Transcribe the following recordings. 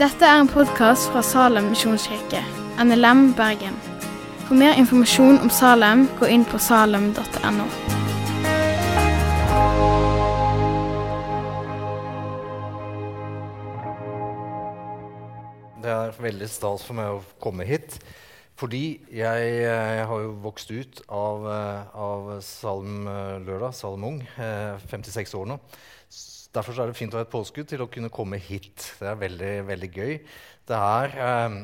Dette er en podkast fra Salem misjonskirke, NLM Bergen. For mer informasjon om Salem, gå inn på salem.no. Det er veldig stas for meg å komme hit. Fordi jeg, jeg har jo vokst ut av, eh, av Salm eh, Lørdag, Salm Ung, eh, 56 år nå. Derfor er det fint å ha et påskudd til å kunne komme hit. Det er veldig, veldig gøy. Det er, eh,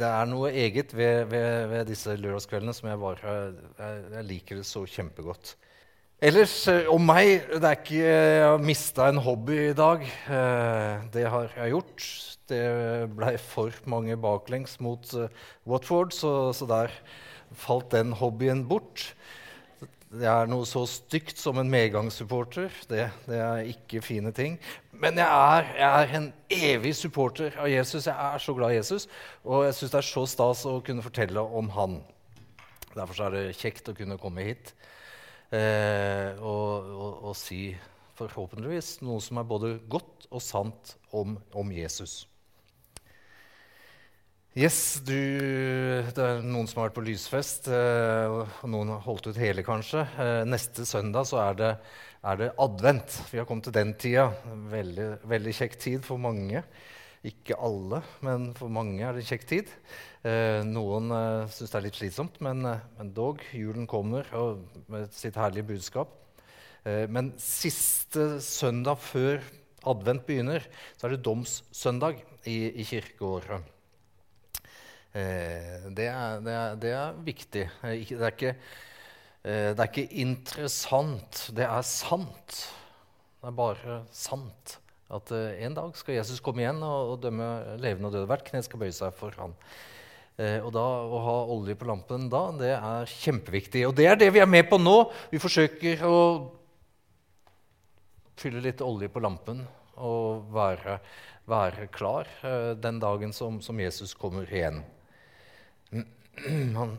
det er noe eget ved, ved, ved disse lørdagskveldene som jeg bare jeg, jeg liker det så kjempegodt. Ellers eh, om meg det er ikke, Jeg har mista en hobby i dag. Eh, det har jeg gjort. Det ble for mange baklengs mot eh, Watford, så, så der falt den hobbyen bort. Det er noe så stygt som en medgangssupporter. Det, det er ikke fine ting. Men jeg er, jeg er en evig supporter av Jesus. Jeg er så glad i Jesus, og jeg syns det er så stas å kunne fortelle om han. Derfor er det kjekt å kunne komme hit eh, og, og, og si forhåpentligvis noe som er både godt og sant om, om Jesus. Yes, du, Det er noen som har vært på lysfest, eh, og noen har holdt ut hele, kanskje. Eh, neste søndag så er det, er det advent. Vi har kommet til den tida. Veldig, veldig kjekk tid for mange. Ikke alle, men for mange er det en kjekk tid. Eh, noen eh, syns det er litt slitsomt, men, eh, men dog. Julen kommer med sitt herlige budskap. Eh, men siste søndag før advent begynner, så er det domssøndag i, i kirkeåret. Eh, det, er, det, er, det er viktig. Eh, det, er ikke, eh, det er ikke interessant, det er sant. Det er bare sant at eh, en dag skal Jesus komme igjen og, og dømme levende og døde. Hvert kne skal bøye seg for han. Eh, og da, Å ha olje på lampen da, det er kjempeviktig. Og det er det vi er med på nå. Vi forsøker å fylle litt olje på lampen og være, være klar eh, den dagen som, som Jesus kommer igjen. Han,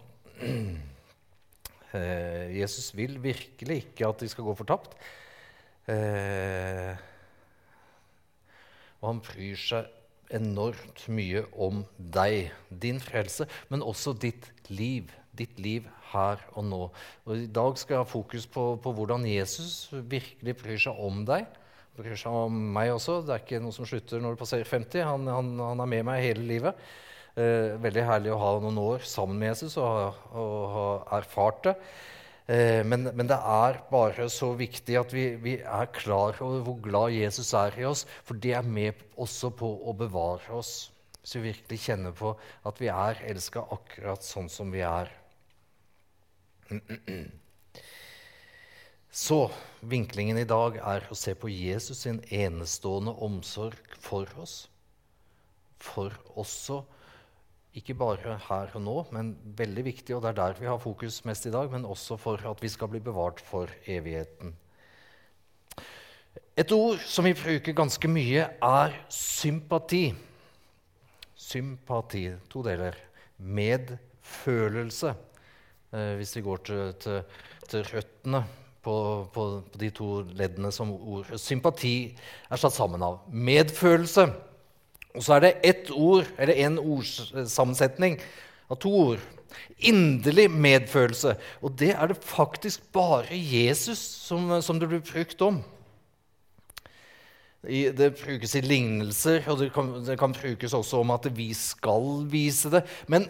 Jesus vil virkelig ikke at de skal gå fortapt. Eh, og han bryr seg enormt mye om deg, din frelse, men også ditt liv. Ditt liv her og nå. Og I dag skal jeg ha fokus på, på hvordan Jesus virkelig bryr seg om deg. Bryr seg om meg også. Det er ikke noe som slutter når du passerer 50. Han, han, han er med meg hele livet. Eh, veldig herlig å ha noen år sammen med Jesus og, og ha erfart det. Eh, men, men det er bare så viktig at vi, vi er klar over hvor glad Jesus er i oss, for det er med også på å bevare oss. Hvis vi virkelig kjenner på at vi er elska akkurat sånn som vi er. Så vinklingen i dag er å se på Jesus sin enestående omsorg for oss. For også, ikke bare her og nå, men veldig viktig, og det er der vi har fokus mest i dag, men også for at vi skal bli bevart for evigheten. Et ord som vi bruker ganske mye, er sympati. Sympati. To deler. Medfølelse. Eh, hvis vi går til, til, til røttene på, på, på de to leddene som ord Sympati er satt sammen av medfølelse. Og så er det ett ord, eller en ordsammensetning av to ord. Inderlig medfølelse. Og det er det faktisk bare Jesus som, som det blir brukt om. I, det brukes i lignelser, og det kan, det kan brukes også om at vi skal vise det. Men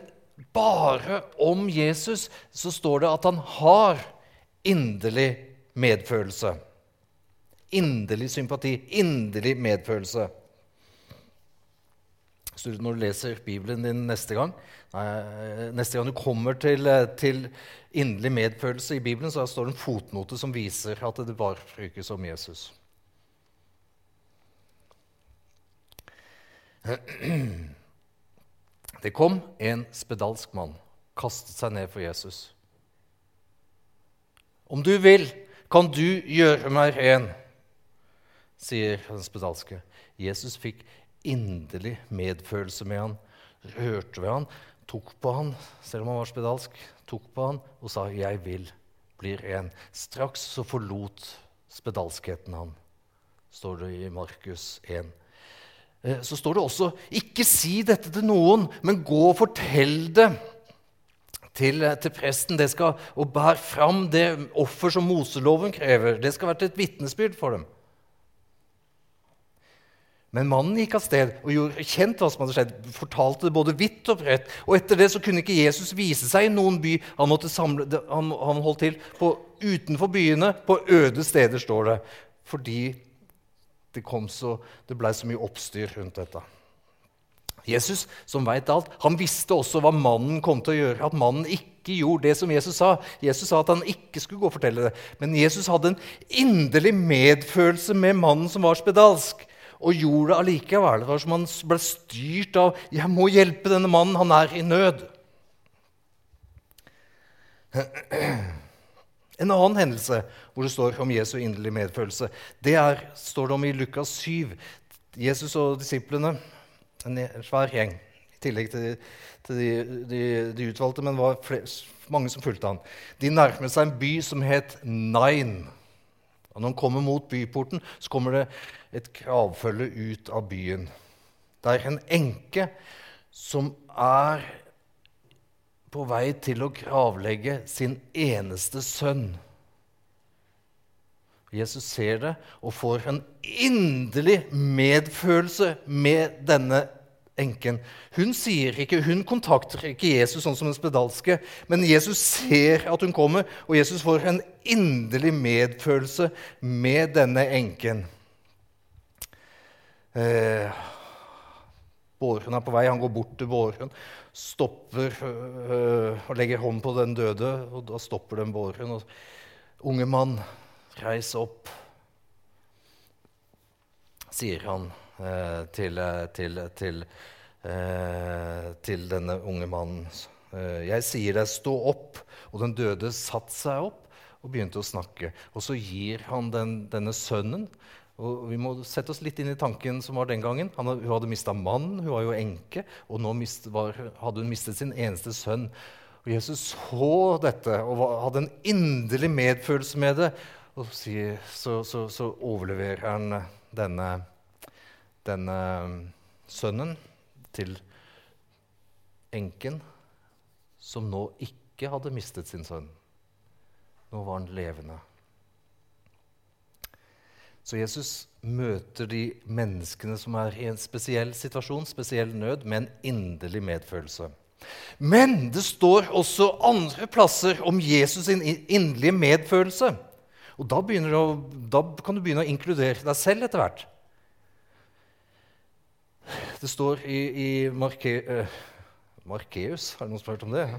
bare om Jesus så står det at han har inderlig medfølelse. Inderlig sympati, inderlig medfølelse. Når du leser Bibelen din neste gang, neste gang du kommer til, til inderlig medfølelse i Bibelen, så står det en fotnote som viser at det bare brukes om Jesus. Det kom en spedalsk mann, kastet seg ned for Jesus. Om du vil, kan du gjøre meg ren, sier den spedalske. Jesus fikk inderlig medfølelse med han, rørte ved han, tok på han, selv om han var spedalsk, tok på han og sa 'Jeg vil bli ren'. Straks så forlot spedalskheten han. står det i Markus 1. Eh, så står det også 'ikke si dette til noen, men gå og fortell det' til, eh, til presten. Det skal, og bær fram det offer som Moseloven krever. Det skal være til et vitnesbyrd for dem. Men mannen gikk av sted og gjorde kjent hva som hadde skjedd. fortalte det både vidt og bredt. Og etter det så kunne ikke Jesus vise seg i noen by. Han, samle, han, han holdt til på, utenfor byene, på øde steder, står det. Fordi det, det ble så mye oppstyr rundt dette. Jesus, som veit alt, han visste også hva mannen kom til å gjøre. At mannen ikke gjorde det som Jesus sa. Jesus sa at han ikke skulle gå og fortelle det. Men Jesus hadde en inderlig medfølelse med mannen som var spedalsk og gjorde det allikevel. Det var som han ble styrt av 'Jeg må hjelpe denne mannen, han er i nød'. En annen hendelse hvor det står om Jesu inderlige medfølelse, det er, står det om i Lukas 7. Jesus og disiplene, en svær gjeng, i tillegg til, til de, de, de, utvalgte, men var flere, mange som fulgte han. De nærmet seg en by som het Nain. Og når han kommer mot byporten, så kommer det et kravfølge ut av byen. Det er en enke som er på vei til å gravlegge sin eneste sønn. Jesus ser det og får en inderlig medfølelse med denne enken. Hun sier ikke, hun kontakter ikke Jesus sånn som en spedalske, men Jesus ser at hun kommer, og Jesus får en inderlig medfølelse med denne enken. Eh, Bårhund er på vei. Han går bort til Bårhund, stopper øh, og legger hånd på den døde, og da stopper den Bårhund. Unge mann, reis opp, sier han til, eh, til, til, eh, til, denne unge mannen. Jeg sier deg, stå opp. Og den døde satte seg opp og begynte å snakke. Og så gir han den, denne sønnen og Vi må sette oss litt inn i tanken som var den gangen. Han, hun hadde mista mannen, hun var jo enke, og nå mist, var, hadde hun mistet sin eneste sønn. Og Jesus så dette og var, hadde en inderlig medfølelse med det. Og så, så, så overleverer han denne denne sønnen til enken, som nå ikke hadde mistet sin sønn. Nå var han levende. Så Jesus møter de menneskene som er i en spesiell situasjon, spesiell nød, med en inderlig medfølelse. Men det står også andre plasser om Jesus' sin inderlige medfølelse. Og da, å, da kan du begynne å inkludere deg selv etter hvert. Det står i, i Marke, uh, Markeus Har noen spurt om det?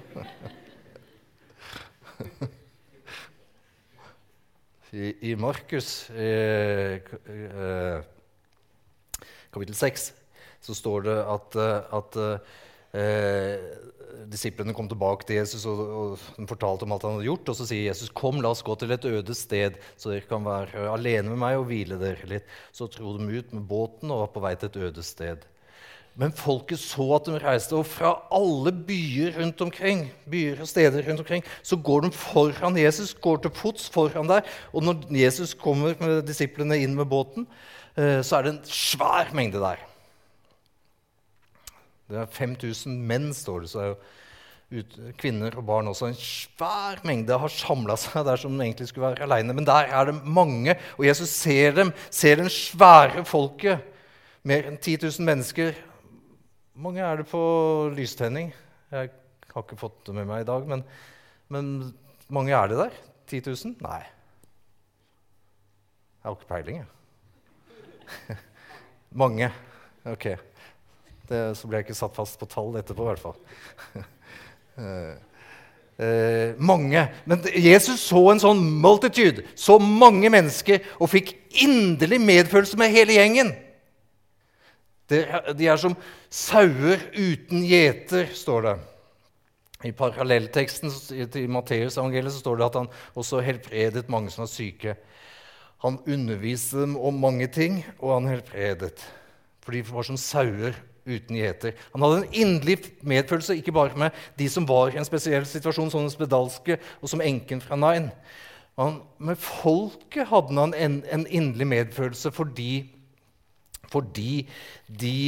I, i Markus eh, eh, kapittel 6 så står det at, at eh, disiplene kom tilbake til Jesus og, og fortalte om alt han hadde gjort. Og så sier Jesus, 'Kom, la oss gå til et øde sted, så dere kan være alene med meg og hvile dere litt.' Så dro de ut med båten og var på vei til et øde sted. Men folket så at de reiste, og fra alle byer rundt omkring, byer og steder rundt omkring, så går de foran Jesus, går til fots foran der. Og når Jesus kommer med disiplene inn med båten, eh, så er det en svær mengde der. Det er 5000 menn, står det. så er jo kvinner og barn også. En svær mengde har samla seg der som de egentlig skulle være aleine. Men der er det mange, og Jesus ser dem, ser den svære folket. Mer enn 10 000 mennesker mange er det på lystenning? Jeg har ikke fått det med meg i dag, men, men mange er det der? 10 000? Nei. Jeg har ikke peiling, jeg. mange. Ok. Det, så ble jeg ikke satt fast på tall etterpå, i hvert fall. eh, eh, mange. Men Jesus så en sånn multitude, så mange mennesker, og fikk inderlig medfølelse med hele gjengen. De er som sauer uten gjeter, står det. I parallellteksten til Matteusevangeliet står det at han også helbredet mange som var syke. Han underviste dem om mange ting, og han helbredet. For de var som sauer uten gjeter. Han hadde en inderlig medfølelse ikke bare med de som var i en spesiell situasjon, som den spedalske og som enken fra Nain, Han, med folket hadde han en, en inderlig medfølelse fordi, fordi de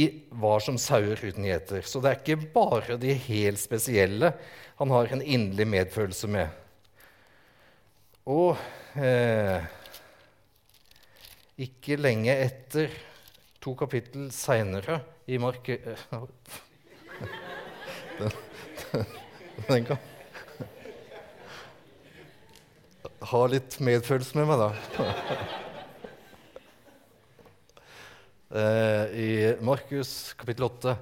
var som sauer uten gjeter. Så det er ikke bare de helt spesielle han har en inderlig medfølelse med. Og eh, ikke lenge etter, to kapittel seinere i Mark... Den, den kan Ha litt medfølelse med meg, da. Eh, I Markus kapittel 8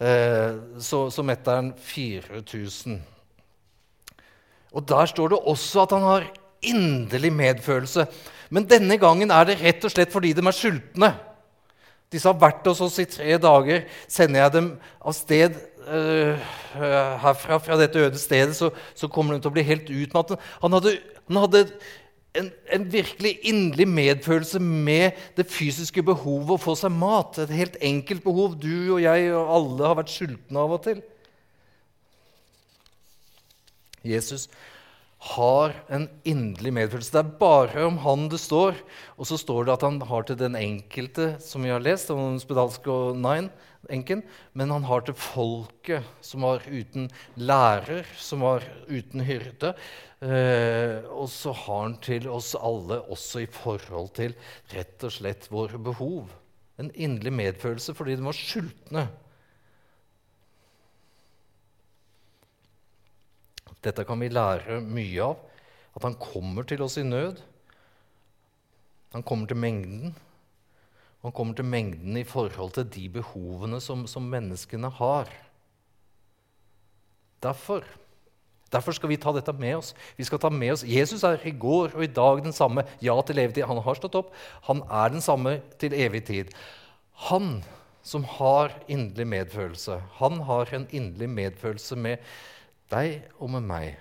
eh, så, så metter han 4000. Og der står det også at han har inderlig medfølelse. Men denne gangen er det rett og slett fordi de er sultne. Disse har vært hos oss i tre dager. Sender jeg dem av sted uh, herfra, fra dette øde stedet, så, så, kommer de til å bli helt utmattet. Han hadde, han hadde en, en, virkelig inderlig medfølelse med det fysiske behovet å få seg mat. Et helt enkelt behov du og jeg og alle har vært sultne av og til. Jesus har en inderlig medfølelse. Det er bare om han det står. Og så står det at han har til den enkelte, som vi har lest, om spedalsk og nine, enken, men han har til folket, som var uten lærer, som var uten hyrde. Eh, og så har han til oss alle, også i forhold til rett og slett våre behov. En inderlig medfølelse fordi de var sultne. Dette kan vi lære mye av. At han kommer til oss i nød. Han kommer til mengden. Han kommer til mengden i forhold til de behovene som, som menneskene har. Derfor, derfor skal vi ta dette med oss. Vi skal ta med oss, Jesus er i går og i dag den samme. Ja til evig tid. Han har stått opp. Han er den samme til evig tid. Han som har inderlig medfølelse, han har en inderlig medfølelse med deg og med meg.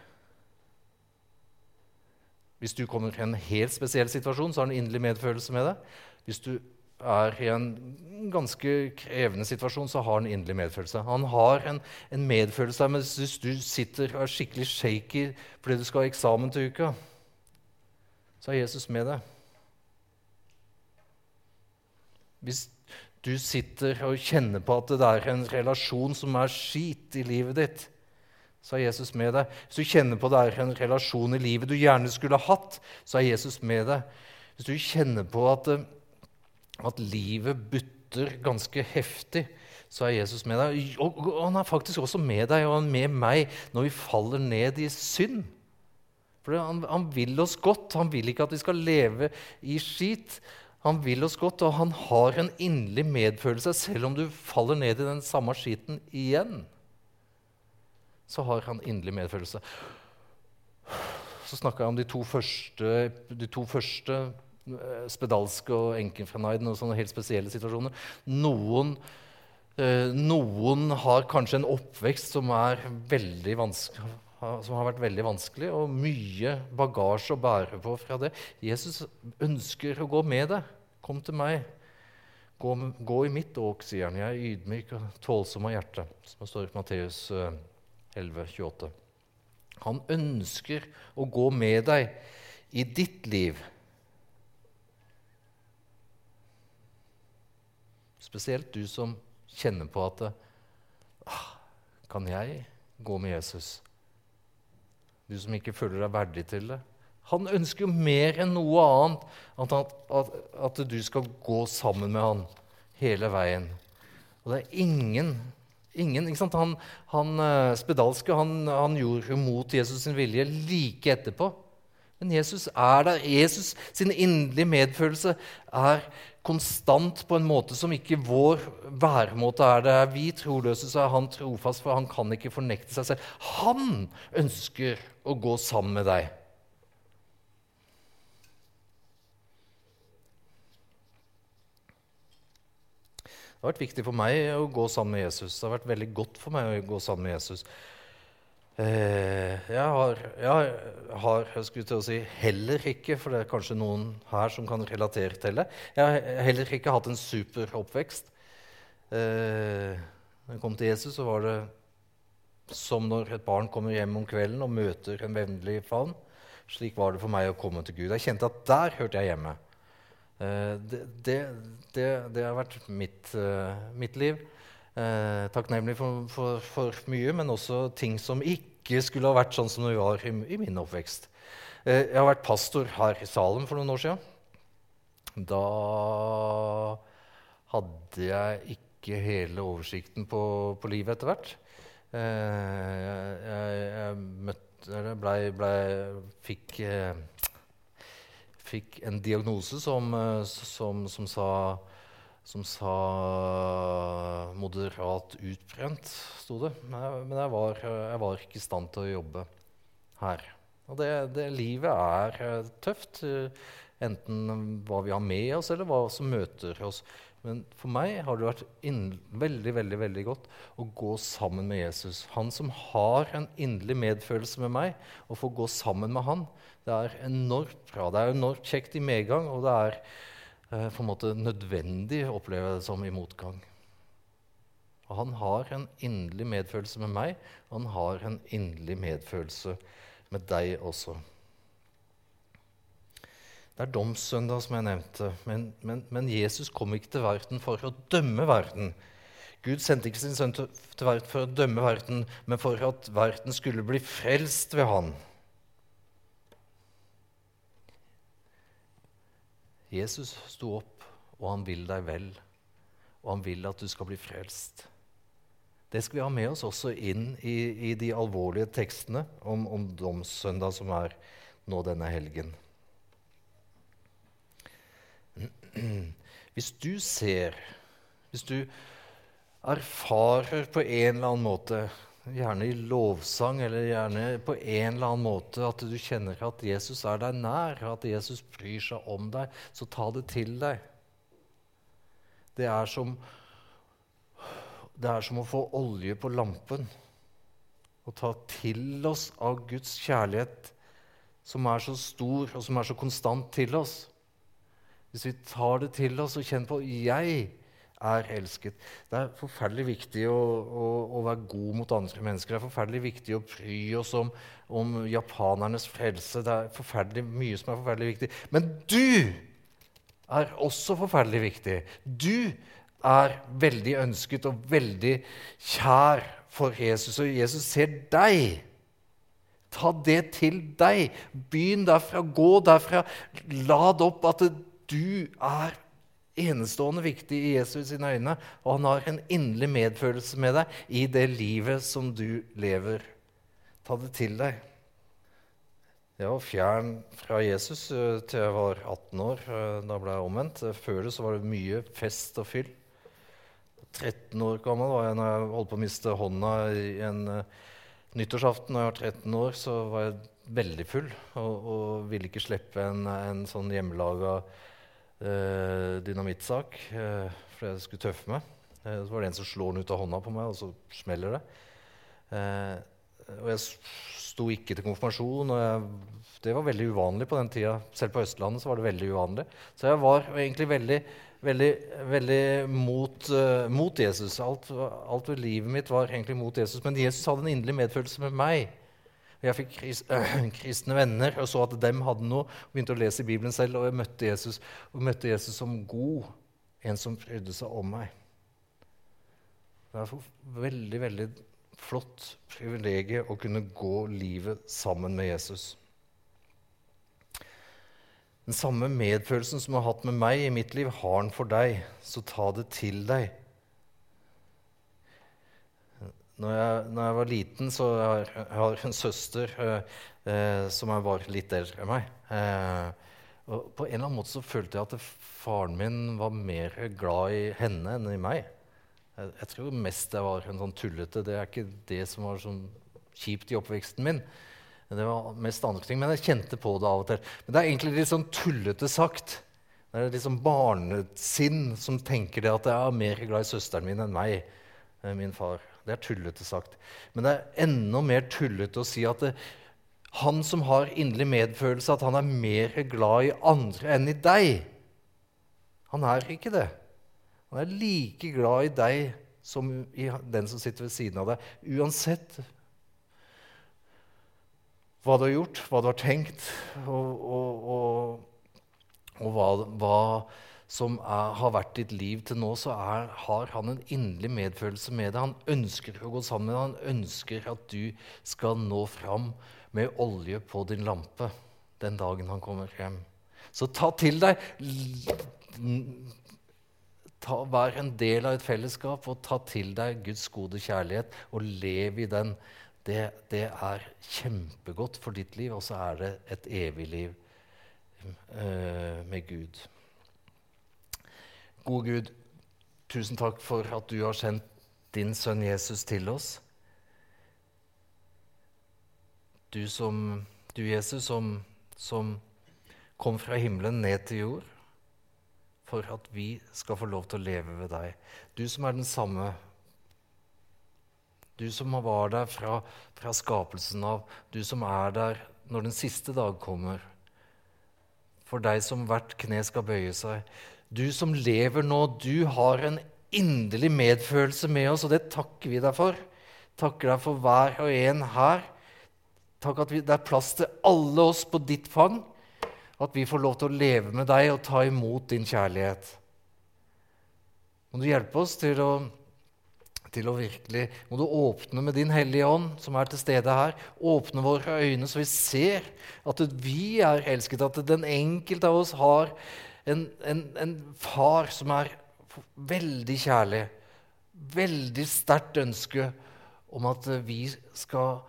Hvis du kommer i en helt spesiell situasjon, så har han inderlig medfølelse med deg. Hvis du er i en ganske krevende situasjon, så har han inderlig medfølelse. Han har en, en medfølelse men hvis du sitter og er skikkelig shaky fordi du skal ha eksamen til uka, så er Jesus med deg. Hvis du sitter og kjenner på at det er en relasjon som er skit i livet ditt, så er Jesus med deg. Hvis du kjenner på det er en relasjon i livet du gjerne skulle hatt, så er Jesus med deg. Hvis du kjenner på at, eh, at livet butter ganske heftig, så er Jesus med deg. Og, og han er faktisk også med deg og med meg når vi faller ned i synd. For han, han vil oss godt. Han vil ikke at vi skal leve i skit. Han vil oss godt, og han har en inderlig medfølelse selv om du faller ned i den samme skiten igjen så har han inderlig medfølelse. Så snakka jeg om de to første, de to første eh, spedalske og enken fra Naiden og sånne helt spesielle situasjoner. Noen, eh, noen har kanskje en oppvekst som, som har vært veldig vanskelig, og mye bagasje å bære på fra det. Jesus ønsker å gå med deg. Kom til meg. Gå, gå i mitt åk, sier han. Jeg er ydmyk og tålsom av hjerte, som det står i Matteus eh, 11,28. Han ønsker å gå med deg i ditt liv. Spesielt du som kjenner på at ah, Kan jeg gå med Jesus? Du som ikke føler deg verdig til det. Han ønsker jo mer enn noe annet at, at, at du skal gå sammen med han hele veien. Og det er ingen Ingen, han, han, eh, spedalske han, han gjorde mot Jesus' sin vilje like etterpå. Men Jesus er der. Jesus sin inderlige medfølelse er konstant på en måte som ikke vår væremåte er. Det er vi troløse, så er han trofast, for han kan ikke fornekte seg selv. Han ønsker å gå sammen med deg. Det har vært viktig for meg å gå sammen med Jesus. Det har vært veldig godt for meg å gå sammen med Jesus. Eh, jeg har, jeg har jeg skulle til å si heller ikke, for det er kanskje noen her som kan relatere til det Jeg har heller ikke hatt en super oppvekst. Når da jeg kom til Jesus, så var det som når et barn kommer hjem om kvelden og møter en vennlig favn. Slik var det for meg å komme til Gud. Jeg kjente at der hørte jeg hjemme. Eh, det, det, det, har vært mitt, uh, mitt liv. Eh, takknemlig for, for, for, mye, men også ting som ikke skulle ha vært sånn som det var i, i min oppvekst. Eh, jeg har vært pastor her i Salem for noen år siden. Da hadde jeg ikke hele oversikten på, på livet etter hvert. Eh, jeg, jeg, jeg møtte eller ble, ble, fikk, eh, fikk, en diagnose som, eh, som, som, sa, som sa moderat utbrent, sto det. Men jeg var, jeg var, ikke i stand til å jobbe her. Og det, det livet er eh, tøft, enten hva vi har med oss, eller hva som møter oss. Men for meg har det vært veldig veldig, veldig godt å gå sammen med Jesus. Han som har en inderlig medfølelse med meg, å få gå sammen med han, det er enormt bra. Det er enormt kjekt i medgang, og det er eh, på en måte nødvendig å oppleve det som i motgang. Og han har en inderlig medfølelse med meg, og han har en inderlig medfølelse med deg også. Det er domssøndag, som jeg nevnte. Men, men, men, Jesus kom ikke til verden for å dømme verden. Gud sendte ikke sin sønn til, verden for å dømme verden, men for at verden skulle bli frelst ved han. Jesus sto opp, og han vil deg vel, og han vil at du skal bli frelst. Det skal vi ha med oss også inn i, i de alvorlige tekstene om, om domssøndag, som er nå denne helgen. Hvis du ser, hvis du erfarer på en eller annen måte, gjerne i lovsang eller gjerne på en eller annen måte, at du kjenner at Jesus er deg nær, at Jesus bryr seg om deg, så ta det til deg. Det er som, det er som å få olje på lampen. Å ta til oss av Guds kjærlighet, som er så stor og som er så konstant til oss. Hvis vi tar det til oss og kjenner på 'jeg er elsket'. Det er forferdelig viktig å, å, å, være god mot andre mennesker. Det er forferdelig viktig å bry oss om, om, japanernes frelse. Det er forferdelig mye som er forferdelig viktig. Men du er også forferdelig viktig. Du er veldig ønsket og veldig kjær for Jesus, og Jesus ser deg. Ta det til deg. Begynn derfra, gå derfra. Lad opp at det, du er enestående viktig i Jesus sine øyne, og han har en inderlig medfølelse med deg i det livet som du lever. Ta det til deg. Jeg var fjern fra Jesus eh, til jeg var 18 år. Eh, da ble jeg omvendt. Før det så var det mye fest og fyll. 13 år gammel var jeg når jeg holdt på å miste hånda i en uh, nyttårsaften. Da jeg var 13 år, så var jeg veldig full og, og ville ikke slippe en, en sånn hjemmelaga eh, dynamittsak eh, fordi jeg skulle tøffe meg. Eh, så var det en som slår den ut av hånda på meg, og så smeller det. Eh, og jeg sto ikke til konfirmasjon. og jeg, Det var veldig uvanlig på den tida. Selv på Østlandet så var det veldig uvanlig. Så jeg var egentlig veldig, veldig, veldig mot, mot Jesus. Alt, alt, ved livet mitt var egentlig mot Jesus. Men Jesus hadde en inderlig medfølelse med meg. Jeg fikk kristne venner og så at dem hadde noe. og Begynte å lese Bibelen selv, og jeg møtte Jesus, og møtte Jesus som god. En som brydde seg om meg. Det er et veldig, veldig flott privilegium å kunne gå livet sammen med Jesus. Den samme medfølelsen som har hatt med meg i mitt liv, har han for deg. Så ta det til deg. Når jeg, når jeg, var liten, så har jeg en søster eh, eh, som var litt eldre enn meg. Eh, og på en eller annen måte så følte jeg at faren min var mer glad i henne enn i meg. Jeg, jeg tror mest jeg var en sånn tullete. Det er ikke det som var sånn kjipt i oppveksten min. Det var mest andre ting, Men jeg kjente på det av og til. Men det er egentlig litt sånn tullete sagt. Det er sånn barnesinn som tenker det at jeg er mer glad i søsteren min enn meg, eh, min far. Det er tullete sagt. Men det er enda mer tullete å si at det, han som har inderlig medfølelse, at han er mer glad i andre enn i deg. Han er ikke det. Han er like glad i deg som i den som sitter ved siden av deg. Uansett hva du har gjort, hva du har tenkt, og, og, og, og hva, hva, som er, har vært ditt liv til nå, så er, har han en inderlig medfølelse med deg. Han ønsker å gå sammen med deg. Han ønsker at du skal nå fram med olje på din lampe den dagen han kommer hjem. Så ta til deg ta, Vær en del av et fellesskap og ta til deg Guds gode kjærlighet og lev i den. Det, det er kjempegodt for ditt liv, og så er det et evig liv uh, med Gud. Gode Gud, tusen takk for at du har sendt din sønn Jesus til oss. Du, som, du Jesus, som, som kom fra himmelen ned til jord for at vi skal få lov til å leve ved deg. Du som er den samme. Du som var der fra, fra skapelsen av. Du som er der når den siste dag kommer. For deg som hvert kne skal bøye seg. Du som lever nå, du har en inderlig medfølelse med oss, og det takker vi deg for. Takker deg for hver og en her. Takk at vi, det er plass til alle oss på ditt fang. At vi får lov til å leve med deg og ta imot din kjærlighet. Må du hjelpe oss til å, til å virkelig Må du åpne med din Hellige Ånd, som er til stede her. Åpne våre øyne, så vi ser at vi er elsket, at den enkelte av oss har en, en, en far som er veldig kjærlig, veldig sterkt ønske om at vi skal,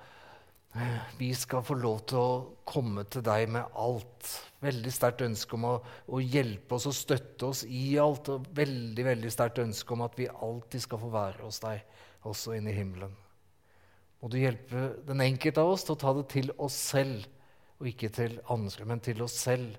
vi skal få lov til å komme til deg med alt. Veldig sterkt ønske om å, å, hjelpe oss og støtte oss i alt. Og veldig veldig sterkt ønske om at vi alltid skal få være hos deg, også inne i himmelen. Må du hjelpe den enkelte av oss til å ta det til oss selv, og ikke til andre, men til oss selv